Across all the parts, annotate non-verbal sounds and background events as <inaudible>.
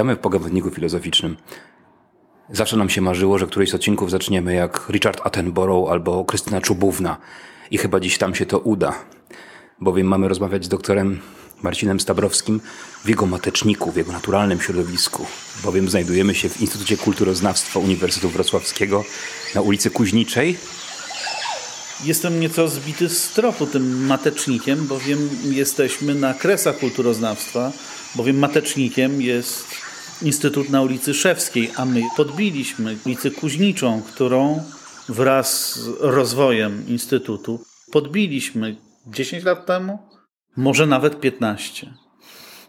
Witamy w Pogawędniku Filozoficznym. Zawsze nam się marzyło, że któryś z odcinków zaczniemy jak Richard Attenborough albo Krystyna Czubówna. I chyba dziś tam się to uda. Bowiem mamy rozmawiać z doktorem Marcinem Stabrowskim w jego mateczniku, w jego naturalnym środowisku. Bowiem znajdujemy się w Instytucie Kulturoznawstwa Uniwersytetu Wrocławskiego na ulicy Kuźniczej. Jestem nieco zbity z tropu tym matecznikiem, bowiem jesteśmy na kresach kulturoznawstwa, bowiem matecznikiem jest Instytut na ulicy Szewskiej, a my podbiliśmy ulicę Kuźniczą, którą wraz z rozwojem Instytutu podbiliśmy 10 lat temu, może nawet 15.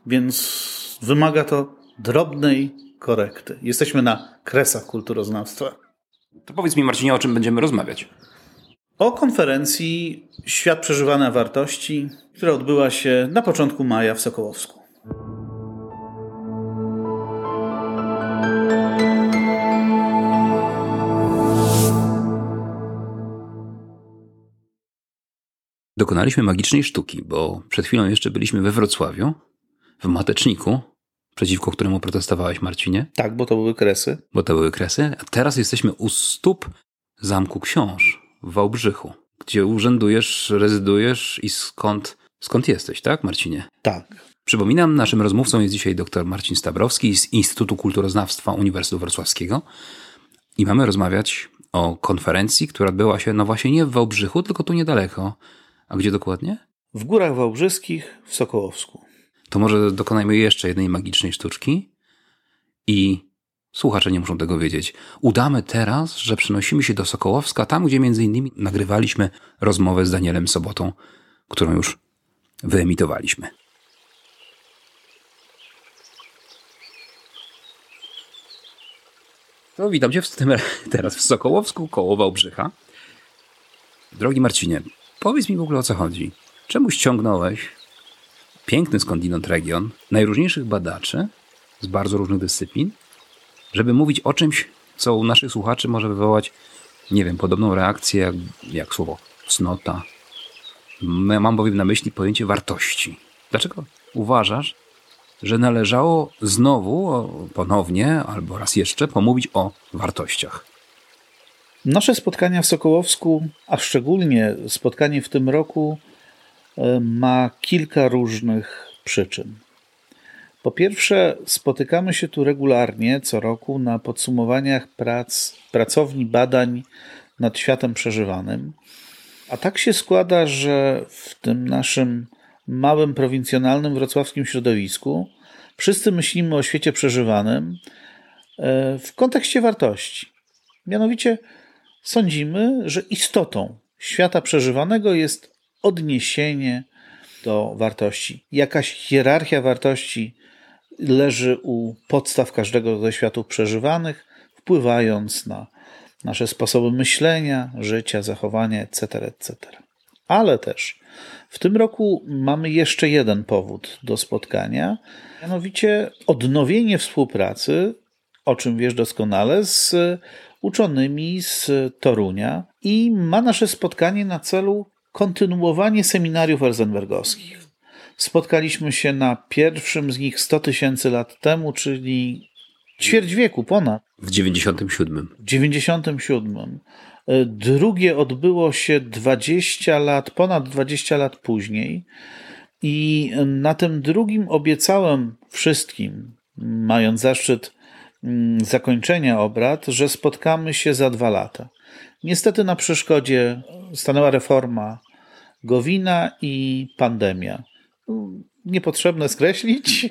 Więc wymaga to drobnej korekty. Jesteśmy na kresach kulturoznawstwa. To powiedz mi, Marcinie, o czym będziemy rozmawiać? O konferencji Świat przeżywania wartości, która odbyła się na początku maja w Sokołowsku. Dokonaliśmy magicznej sztuki, bo przed chwilą jeszcze byliśmy we Wrocławiu, w Mateczniku, przeciwko któremu protestowałeś, Marcinie. Tak, bo to były kresy. Bo to były kresy. A teraz jesteśmy u stóp Zamku Książ w Wałbrzychu, gdzie urzędujesz, rezydujesz i skąd, skąd jesteś, tak, Marcinie? Tak. Przypominam, naszym rozmówcą jest dzisiaj dr Marcin Stabrowski z Instytutu Kulturoznawstwa Uniwersytetu Wrocławskiego i mamy rozmawiać o konferencji, która odbyła się, no właśnie nie w Wałbrzychu, tylko tu niedaleko. A gdzie dokładnie? W Górach Wałbrzyskich w Sokołowsku. To może dokonajmy jeszcze jednej magicznej sztuczki i słuchacze nie muszą tego wiedzieć. Udamy teraz, że przenosimy się do Sokołowska, tam gdzie między innymi nagrywaliśmy rozmowę z Danielem Sobotą, którą już wyemitowaliśmy. To witam Cię w tym, <laughs> teraz w Sokołowsku koło Wałbrzycha. Drogi Marcinie, powiedz mi w ogóle o co chodzi. Czemu ściągnąłeś piękny skądinąd region najróżniejszych badaczy z bardzo różnych dyscyplin, żeby mówić o czymś, co u naszych słuchaczy może wywołać, nie wiem, podobną reakcję jak, jak słowo cnota. Mam bowiem na myśli pojęcie wartości. Dlaczego uważasz, że należało znowu, ponownie albo raz jeszcze pomówić o wartościach? Nasze spotkania w Sokołowsku, a szczególnie spotkanie w tym roku, ma kilka różnych przyczyn. Po pierwsze, spotykamy się tu regularnie co roku na podsumowaniach prac pracowni badań nad światem przeżywanym. A tak się składa, że w tym naszym małym, prowincjonalnym wrocławskim środowisku wszyscy myślimy o świecie przeżywanym e, w kontekście wartości. Mianowicie sądzimy, że istotą świata przeżywanego jest odniesienie do wartości. Jakaś hierarchia wartości leży u podstaw każdego ze światów przeżywanych, wpływając na nasze sposoby myślenia, życia, zachowania, etc., etc. Ale też w tym roku mamy jeszcze jeden powód do spotkania, mianowicie odnowienie współpracy, o czym wiesz doskonale, z uczonymi z Torunia i ma nasze spotkanie na celu kontynuowanie seminariów elzenbergowskich. Spotkaliśmy się na pierwszym z nich 100 tysięcy lat temu, czyli ćwierć wieku ponad. W 97. W 97. Drugie odbyło się 20 lat, ponad 20 lat później. I na tym drugim obiecałem wszystkim, mając zaszczyt zakończenia obrad, że spotkamy się za dwa lata. Niestety na przeszkodzie stanęła reforma Gowina i pandemia. Niepotrzebne skreślić.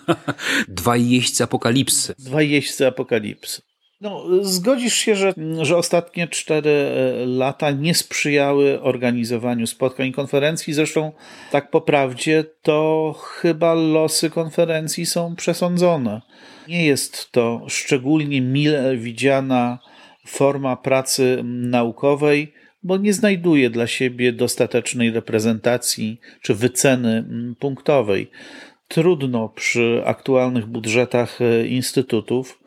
<laughs> Dwa jeźdźcy apokalipsy. Dwa jeźdźcy apokalipsy. No, zgodzisz się, że, że ostatnie cztery lata nie sprzyjały organizowaniu spotkań i konferencji. Zresztą, tak po prawdzie, to chyba losy konferencji są przesądzone. Nie jest to szczególnie mile widziana forma pracy naukowej, bo nie znajduje dla siebie dostatecznej reprezentacji czy wyceny punktowej. Trudno przy aktualnych budżetach instytutów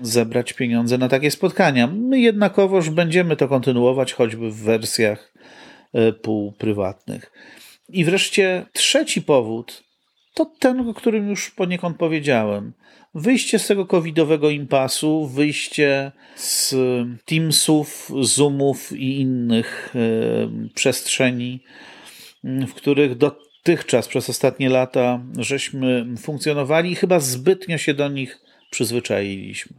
zebrać pieniądze na takie spotkania. My jednakowoż będziemy to kontynuować, choćby w wersjach półprywatnych. I wreszcie trzeci powód to ten, o którym już poniekąd powiedziałem. Wyjście z tego covidowego impasu, wyjście z Teamsów, Zoomów i innych y, przestrzeni, w których dotychczas przez ostatnie lata żeśmy funkcjonowali i chyba zbytnio się do nich przyzwyczailiśmy.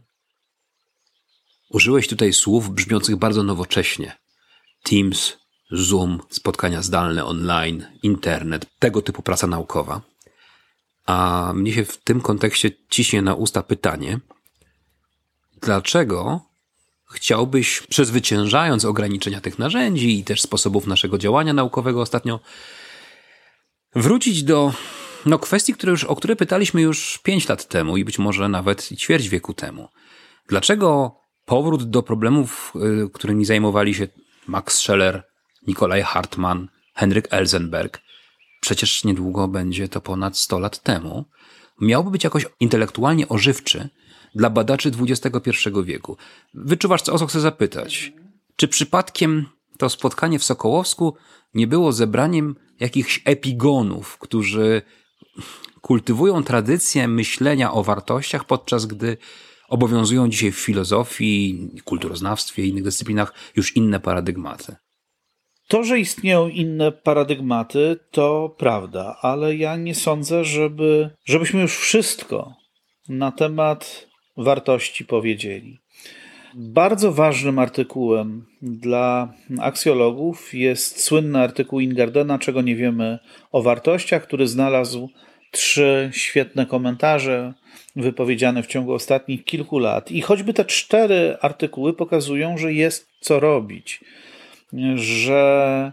Użyłeś tutaj słów brzmiących bardzo nowocześnie. Teams, Zoom, spotkania zdalne online, internet, tego typu praca naukowa. A mnie się w tym kontekście ciśnie na usta pytanie, dlaczego chciałbyś, przezwyciężając ograniczenia tych narzędzi i też sposobów naszego działania naukowego ostatnio, wrócić do no, kwestii, które już, o które pytaliśmy już pięć lat temu i być może nawet ćwierć wieku temu. Dlaczego powrót do problemów, y, którymi zajmowali się Max Scheller, Nikolaj Hartmann, Henryk Elzenberg, przecież niedługo będzie to ponad 100 lat temu, miałby być jakoś intelektualnie ożywczy dla badaczy XXI wieku. Wyczuwasz, o co chcę zapytać? Czy przypadkiem to spotkanie w Sokołowsku nie było zebraniem jakichś epigonów, którzy kultywują tradycję myślenia o wartościach, podczas gdy obowiązują dzisiaj w filozofii, kulturoznawstwie i innych dyscyplinach już inne paradygmaty? To, że istnieją inne paradygmaty, to prawda, ale ja nie sądzę, żeby, żebyśmy już wszystko na temat wartości powiedzieli. Bardzo ważnym artykułem dla aksjologów jest słynny artykuł Ingardena, czego nie wiemy o wartościach, który znalazł trzy świetne komentarze wypowiedziane w ciągu ostatnich kilku lat. I choćby te cztery artykuły pokazują, że jest co robić że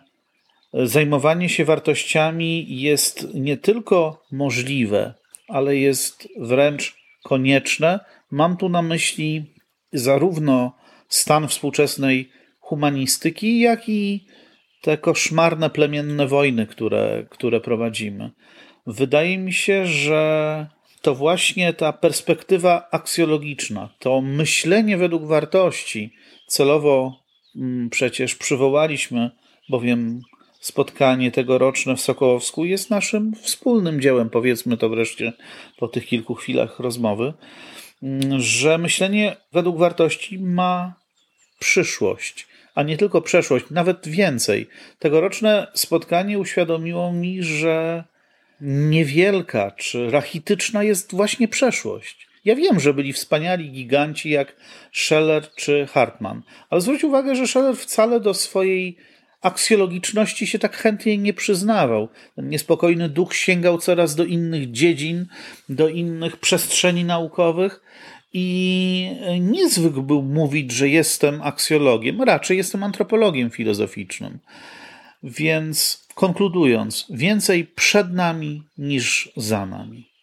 zajmowanie się wartościami jest nie tylko możliwe, ale jest wręcz konieczne. Mam tu na myśli zarówno stan współczesnej humanistyki, jak i te koszmarne plemienne wojny, które, które prowadzimy. Wydaje mi się, że to właśnie ta perspektywa aksjologiczna, to myślenie według wartości, celowo przecież przywołaliśmy, bowiem spotkanie tegoroczne w Sokołowsku jest naszym wspólnym dziełem, powiedzmy to wreszcie po tych kilku chwilach rozmowy, mm, że myślenie według wartości ma przyszłość, a nie tylko przeszłość, nawet więcej. Tegoroczne spotkanie uświadomiło mi, że niewielka czy rachityczna jest właśnie przeszłość. Ja wiem, że byli wspaniali giganci jak Scheller czy Hartmann, ale zwróć uwagę, że Scheller wcale do swojej aksjologiczności się tak chętnie nie przyznawał. Ten niespokojny duch sięgał coraz do innych dziedzin, do innych przestrzeni naukowych i nie zwykł był mówić, że jestem aksjologiem, raczej jestem antropologiem filozoficznym. Więc konkludując, więcej przed nami niż za nami.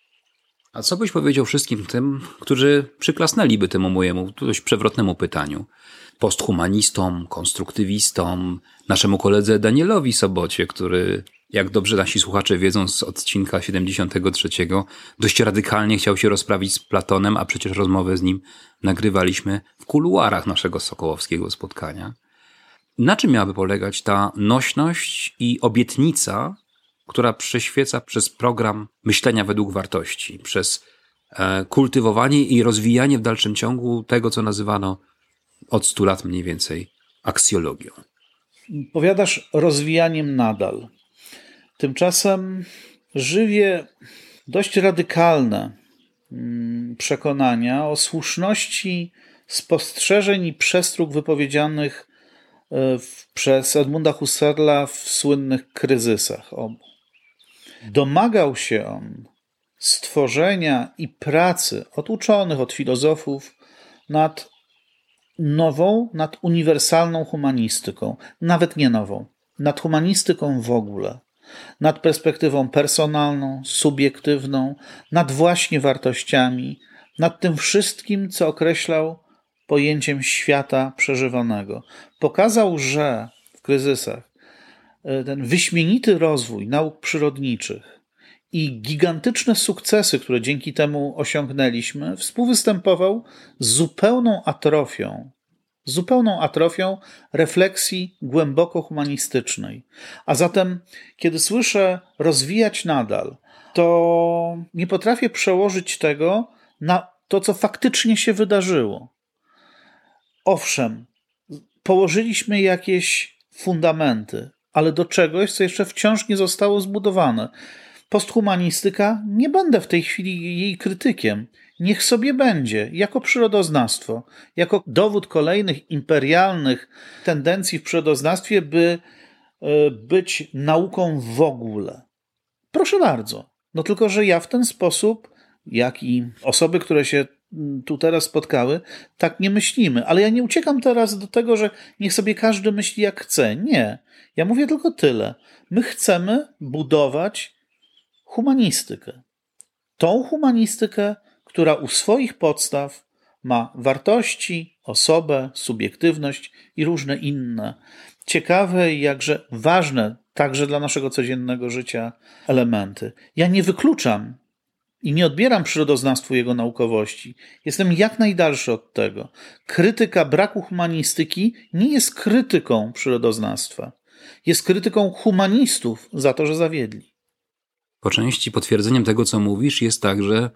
A co byś powiedział wszystkim tym, którzy przyklasnęliby temu mojemu dość przewrotnemu pytaniu? Posthumanistom, konstruktywistom, naszemu koledze Danielowi Sobocie, który, jak dobrze nasi słuchacze wiedzą z odcinka 73, dość radykalnie chciał się rozprawić z Platonem, a przecież rozmowę z nim nagrywaliśmy w kuluarach naszego sokołowskiego spotkania. Na czym miałaby polegać ta nośność i obietnica, która prześwieca przez program myślenia według wartości, przez e, kultywowanie i rozwijanie w dalszym ciągu tego, co nazywano od stu lat mniej więcej aksjologią. Powiadasz rozwijaniem nadal. Tymczasem żywie dość radykalne mm, przekonania o słuszności spostrzeżeń i przestróg wypowiedzianych e, przez Edmunda Husserla w słynnych kryzysach. Domagał się on stworzenia i pracy od uczonych, od filozofów nad nową, nad uniwersalną humanistyką, nawet nie nową, nad humanistyką w ogóle, nad perspektywą personalną, subiektywną, nad właśnie wartościami, nad tym wszystkim, co określał pojęciem świata przeżywanego. Pokazał, że w kryzysach ten wyśmienity rozwój nauk przyrodniczych i gigantyczne sukcesy, które dzięki temu osiągnęliśmy, współwystępował z zupełną atrofią zupełną atrofią refleksji głęboko humanistycznej. A zatem, kiedy słyszę rozwijać nadal, to nie potrafię przełożyć tego na to, co faktycznie się wydarzyło. Owszem, położyliśmy jakieś fundamenty, ale do czegoś, co jeszcze wciąż nie zostało zbudowane. Posthumanistyka, nie będę w tej chwili jej krytykiem. Niech sobie będzie, jako przyrodoznawstwo, jako dowód kolejnych imperialnych tendencji w przyrodoznawstwie, by e, być nauką w ogóle. Proszę bardzo. No tylko, że ja w ten sposób, jak i osoby, które się tu teraz spotkały, tak nie myślimy. Ale ja nie uciekam teraz do tego, że niech sobie każdy myśli jak chce. Nie. Ja mówię tylko tyle. My chcemy budować humanistykę. Tą humanistykę, która u swoich podstaw ma wartości, osobę, subiektywność i różne inne ciekawe i jakże ważne także dla naszego codziennego życia elementy. Ja nie wykluczam i nie odbieram przyrodoznawstwu jego naukowości. Jestem jak najdalszy od tego. Krytyka braku humanistyki nie jest krytyką przyrodoznawstwa. Jest krytyką humanistów za to, że zawiedli. Po części potwierdzeniem tego, co mówisz, jest także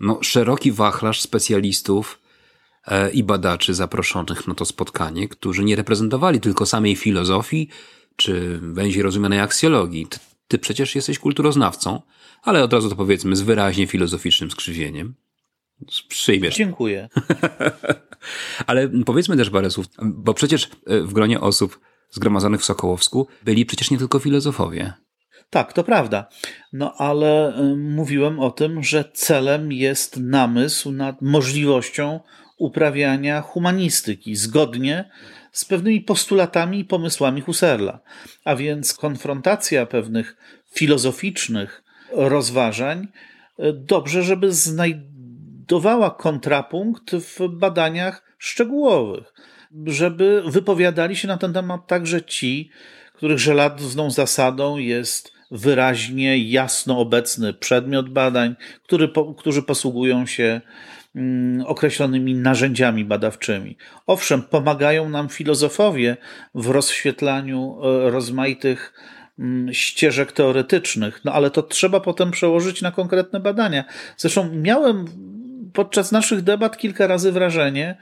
no, szeroki wachlarz specjalistów e, i badaczy zaproszonych na to spotkanie, którzy nie reprezentowali tylko samej filozofii czy węzi rozumianej aksjologii. Ty, ty przecież jesteś kulturoznawcą, ale od razu to powiedzmy z wyraźnie filozoficznym skrzywieniem. Przyjmiesz. Dziękuję. <laughs> ale powiedzmy też parę słów, bo przecież e, w gronie osób zgromadzonych w Sokołowsku byli przecież nie tylko filozofowie. Tak, to prawda. No ale y, mówiłem o tym, że celem jest namysł nad możliwością uprawiania humanistyki zgodnie z pewnymi postulatami i pomysłami Husserla. A więc konfrontacja pewnych filozoficznych rozważań y, dobrze, żeby znajdowała kontrapunkt w badaniach szczegółowych, żeby wypowiadali się na ten temat także ci, których żelazną zasadą jest wyraźnie, jasno obecny przedmiot badań, który, po, którzy posługują się mm, określonymi narzędziami badawczymi. Owszem, pomagają nam filozofowie w rozświetlaniu e, rozmaitych ścieżek teoretycznych, no ale to trzeba potem przełożyć na konkretne badania. Zresztą miałem podczas naszych debat kilka razy wrażenie,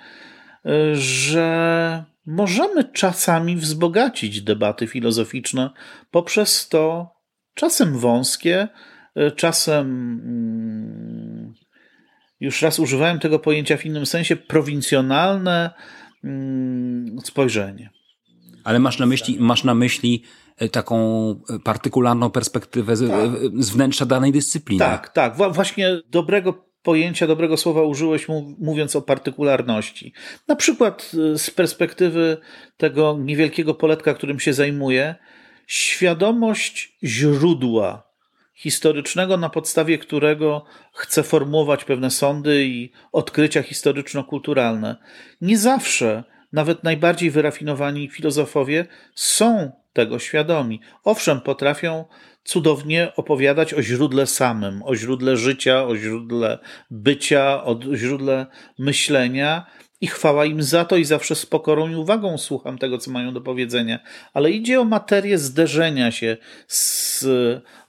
e, że możemy czasami wzbogacić debaty filozoficzne poprzez to, czasem wąskie, e, czasem mm, już raz używałem tego pojęcia w innym sensie, prowincjonalne mm, spojrzenie. Ale masz na myśli, masz na myśli taką e, partykularną perspektywę z, tak. z wnętrza danej dyscypliny. Tak, tak. Właśnie dobrego pojęcia, dobrego słowa użyłeś, mówiąc o partykularności. Na przykład z perspektywy tego niewielkiego poletka, którym się zajmuję, świadomość źródła historycznego, na podstawie którego chce formułować pewne sądy i odkrycia historyczno-kulturalne. Nie zawsze nawet najbardziej wyrafinowani filozofowie są tego świadomi. Owszem, potrafią cudownie opowiadać o źródle samym, o źródle życia, o źródle bycia, o źródle myślenia, i chwała im za to i zawsze z pokorą i uwagą słucham tego, co mają do powiedzenia. Ale idzie o materię zderzenia się z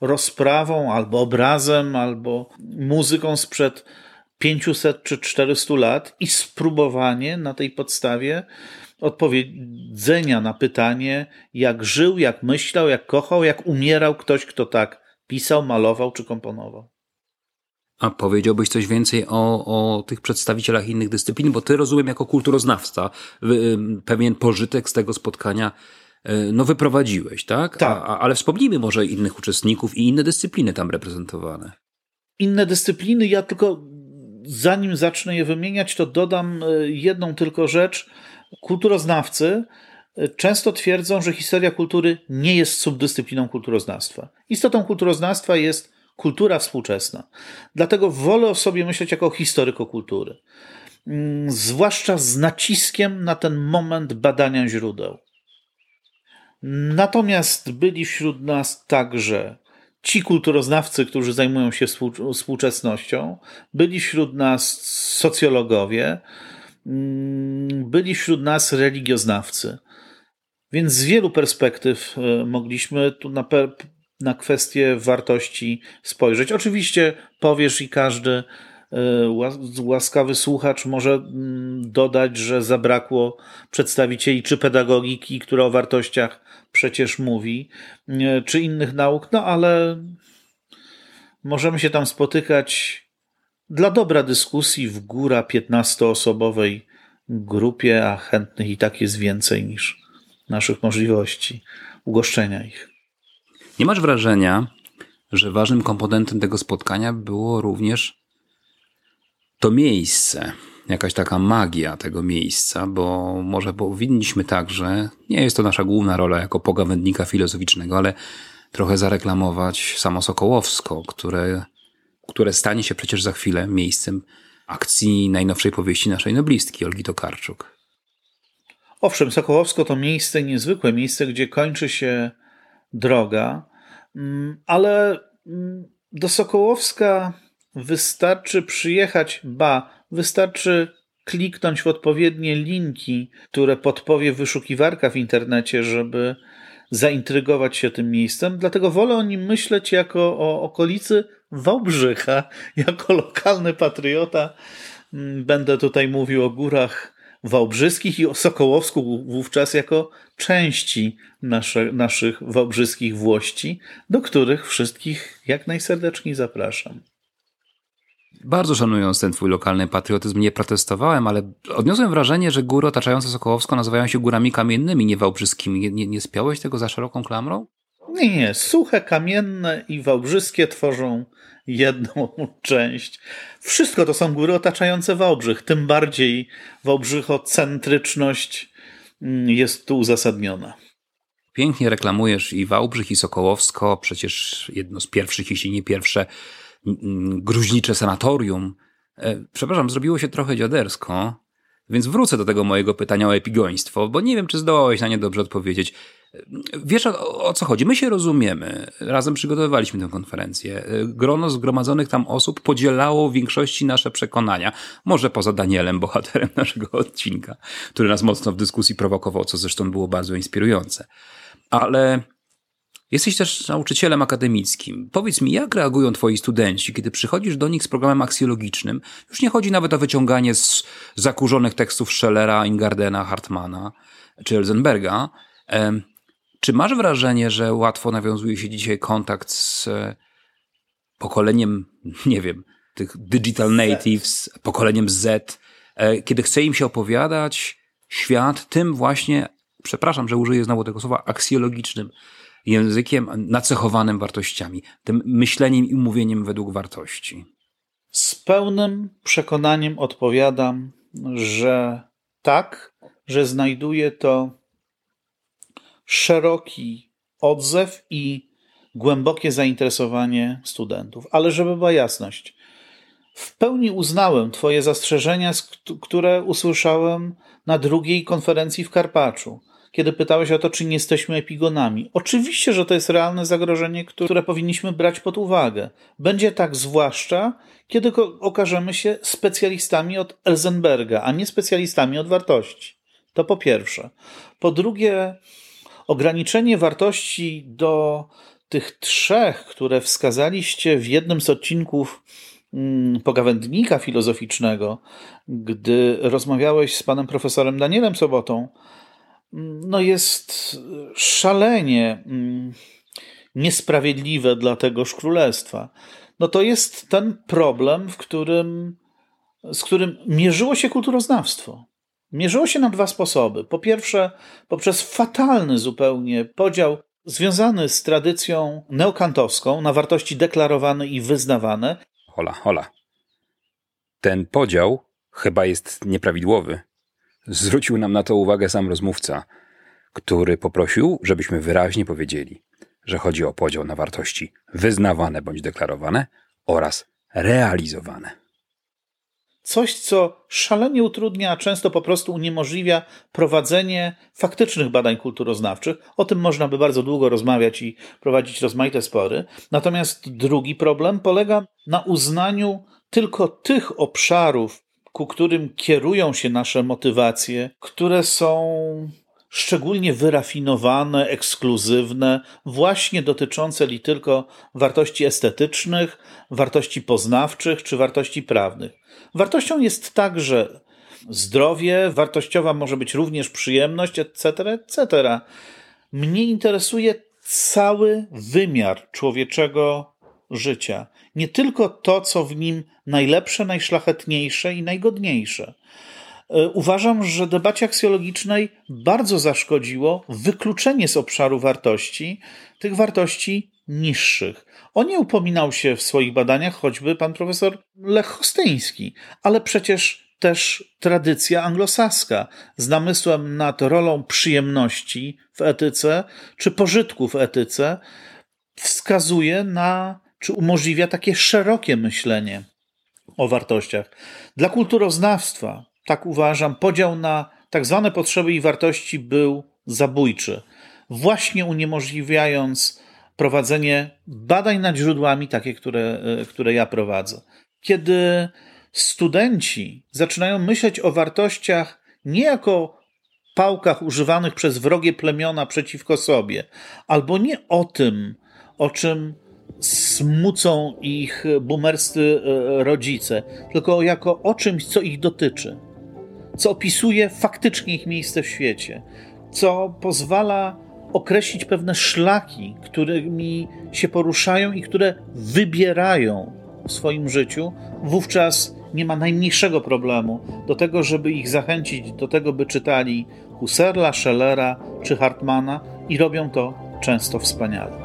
rozprawą, albo obrazem, albo muzyką sprzed 500 czy 400 lat i spróbowanie na tej podstawie odpowiedzenia na pytanie, jak żył, jak myślał, jak kochał, jak umierał ktoś, kto tak pisał, malował czy komponował. A powiedziałbyś coś więcej o, o tych przedstawicielach innych dyscyplin, bo ty rozumiem jako kulturoznawca pewien pożytek z tego spotkania e, no wyprowadziłeś, tak? Tak. A, ale wspomnijmy może innych uczestników i inne dyscypliny tam reprezentowane. Inne dyscypliny, ja tylko zanim zacznę je wymieniać, to dodam e, jedną tylko rzecz. Kulturoznawcy e, często twierdzą, że historia kultury nie jest subdyscypliną kulturoznawstwa. Istotą kulturoznawstwa jest kultura współczesna. Dlatego wolę o sobie myśleć jako historyko kultury. Mm, zwłaszcza z naciskiem na ten moment badania źródeł. Natomiast byli wśród nas także ci kulturoznawcy, którzy zajmują się współczesnością, byli wśród nas socjologowie, byli wśród nas religioznawcy. Więc z wielu perspektyw e, mogliśmy tu na, na kwestię wartości spojrzeć. Oczywiście powiesz i każdy e, łaskawy słuchacz może mm, dodać, że zabrakło przedstawicieli czy pedagogiki, która o wartościach przecież mówi, e, czy innych nauk, no ale możemy się tam spotykać dla dobra dyskusji w góra 15-osobowej grupie, a chętnych i tak jest więcej niż naszych możliwości ugoszczenia ich. Nie masz wrażenia, że ważnym komponentem tego spotkania było również to miejsce, jakaś taka magia tego miejsca, bo może powinniśmy także, nie jest to nasza główna rola jako pogawędnika filozoficznego, ale trochę zareklamować samo Sokołowsko, które, które stanie się przecież za chwilę miejscem akcji najnowszej powieści naszej noblistki, Olgi Tokarczuk. Owszem, Sokołowsko to miejsce, niezwykłe miejsce, gdzie kończy się droga, mm, ale mm, do Sokołowska wystarczy przyjechać, ba, wystarczy kliknąć w odpowiednie linki, które podpowie wyszukiwarka w internecie, żeby zaintrygować się tym miejscem. Dlatego wolę o nim myśleć jako o okolicy Wałbrzycha, jako lokalny patriota. Mm, będę tutaj mówił o górach wałbrzyskich i o Sokołowsku wówczas jako części nasze, naszych wałbrzyskich włości, do których wszystkich jak najserdeczniej zapraszam. Bardzo szanując ten twój lokalny patriotyzm, nie protestowałem, ale odniosłem wrażenie, że góry otaczające Sokołowsko nazywają się górami kamiennymi, nie wałbrzyskimi. Nie, nie, nie spiałeś tego za szeroką klamrą? Nie, nie. Suche, kamienne i wałbrzyskie tworzą jedną <laughs> część. Wszystko to są góry otaczające Wałbrzych, tym bardziej wałbrzychocentryczność mm, jest tu uzasadniona. Pięknie reklamujesz i Wałbrzych, i Sokołowsko, przecież jedno z pierwszych, jeśli nie pierwsze, gruźlicze sanatorium. E, przepraszam, zrobiło się trochę dziadersko, więc wrócę do tego mojego pytania o epigoństwo, bo nie wiem, czy zdołałeś na nie dobrze odpowiedzieć. Wiesz o, o, co chodzi? My się rozumiemy. Razem przygotowywaliśmy tę konferencję. Grono zgromadzonych tam osób podzielało w większości nasze przekonania. Może poza Danielem, bohaterem <laughs> naszego odcinka, który nas mocno w dyskusji prowokował, co zresztą było bardzo inspirujące. Ale Jesteś też nauczycielem akademickim. Powiedz mi, jak reagują twoi studenci, kiedy przychodzisz do nich z programem aksjologicznym? Już nie chodzi nawet o wyciąganie z zakurzonych tekstów Schellera, Ingardena, Hartmana czy Elzenberga. Czy masz wrażenie, że łatwo nawiązuje się dzisiaj kontakt z e, pokoleniem, nie wiem, tych digital natives, pokoleniem Z, e, kiedy chce im się opowiadać świat tym właśnie, przepraszam, że użyję znowu tego słowa, aksjologicznym, językiem nacechowanym wartościami, tym myśleniem i mówieniem według wartości. Z pełnym przekonaniem odpowiadam, że tak, że znajduje to szeroki odzew i głębokie zainteresowanie studentów. Ale żeby była jasność, w pełni uznałem Twoje zastrzeżenia, które usłyszałem na drugiej konferencji w Karpaczu kiedy pytałeś o to, czy nie jesteśmy epigonami. Oczywiście, że to jest realne zagrożenie, które powinniśmy brać pod uwagę. Będzie tak zwłaszcza, kiedy okażemy się specjalistami od Elzenberga, a nie specjalistami od wartości. To po pierwsze. Po drugie, ograniczenie wartości do tych trzech, które wskazaliście w jednym z odcinków mm, pogawędnika filozoficznego, gdy rozmawiałeś z panem profesorem Danielem Sobotą, no jest szalenie mm, niesprawiedliwe dla tegoż królestwa. No to jest ten problem, w którym, z którym mierzyło się kulturoznawstwo. Mierzyło się na dwa sposoby. Po pierwsze, poprzez fatalny zupełnie podział związany z tradycją neokantowską na wartości deklarowane i wyznawane. Hola, hola. Ten podział chyba jest nieprawidłowy. Zwrócił nam na to uwagę sam rozmówca, który poprosił, żebyśmy wyraźnie powiedzieli, że chodzi o podział na wartości wyznawane bądź deklarowane oraz realizowane. Coś, co szalenie utrudnia, a często po prostu uniemożliwia prowadzenie faktycznych badań kulturoznawczych. O tym można by bardzo długo rozmawiać i prowadzić rozmaite spory. Natomiast drugi problem polega na uznaniu tylko tych obszarów ku którym kierują się nasze motywacje, które są szczególnie wyrafinowane, ekskluzywne, właśnie dotyczące li tylko wartości estetycznych, wartości poznawczych czy wartości prawnych. Wartością jest także zdrowie, wartościowa może być również przyjemność, etc., etc. Mnie interesuje cały wymiar człowieczego życia. Nie tylko to, co w nim najlepsze, najszlachetniejsze i najgodniejsze. E, uważam, że debacie aksjologicznej bardzo zaszkodziło wykluczenie z obszaru wartości tych wartości niższych. O nie upominał się w swoich badaniach choćby pan profesor Lech Hostyński, ale przecież też tradycja anglosaska z namysłem nad rolą przyjemności w etyce czy pożytku w etyce wskazuje na, czy umożliwia takie szerokie myślenie o wartościach. Dla kulturoznawstwa, tak uważam, podział na tak zwane potrzeby i wartości był zabójczy, właśnie uniemożliwiając prowadzenie badań nad źródłami, takie, które, które ja prowadzę. Kiedy studenci zaczynają myśleć o wartościach nie jako pałkach używanych przez wrogie plemiona przeciwko sobie, albo nie o tym, o czym smucą ich bumerscy e, rodzice, tylko jako o czymś, co ich dotyczy, co opisuje faktycznie ich miejsce w świecie, co pozwala określić pewne szlaki, którymi się poruszają i które wybierają w swoim życiu, wówczas nie ma najmniejszego problemu do tego, żeby ich zachęcić do tego, by czytali Husserla, Schellera czy Hartmana i robią to często wspaniale.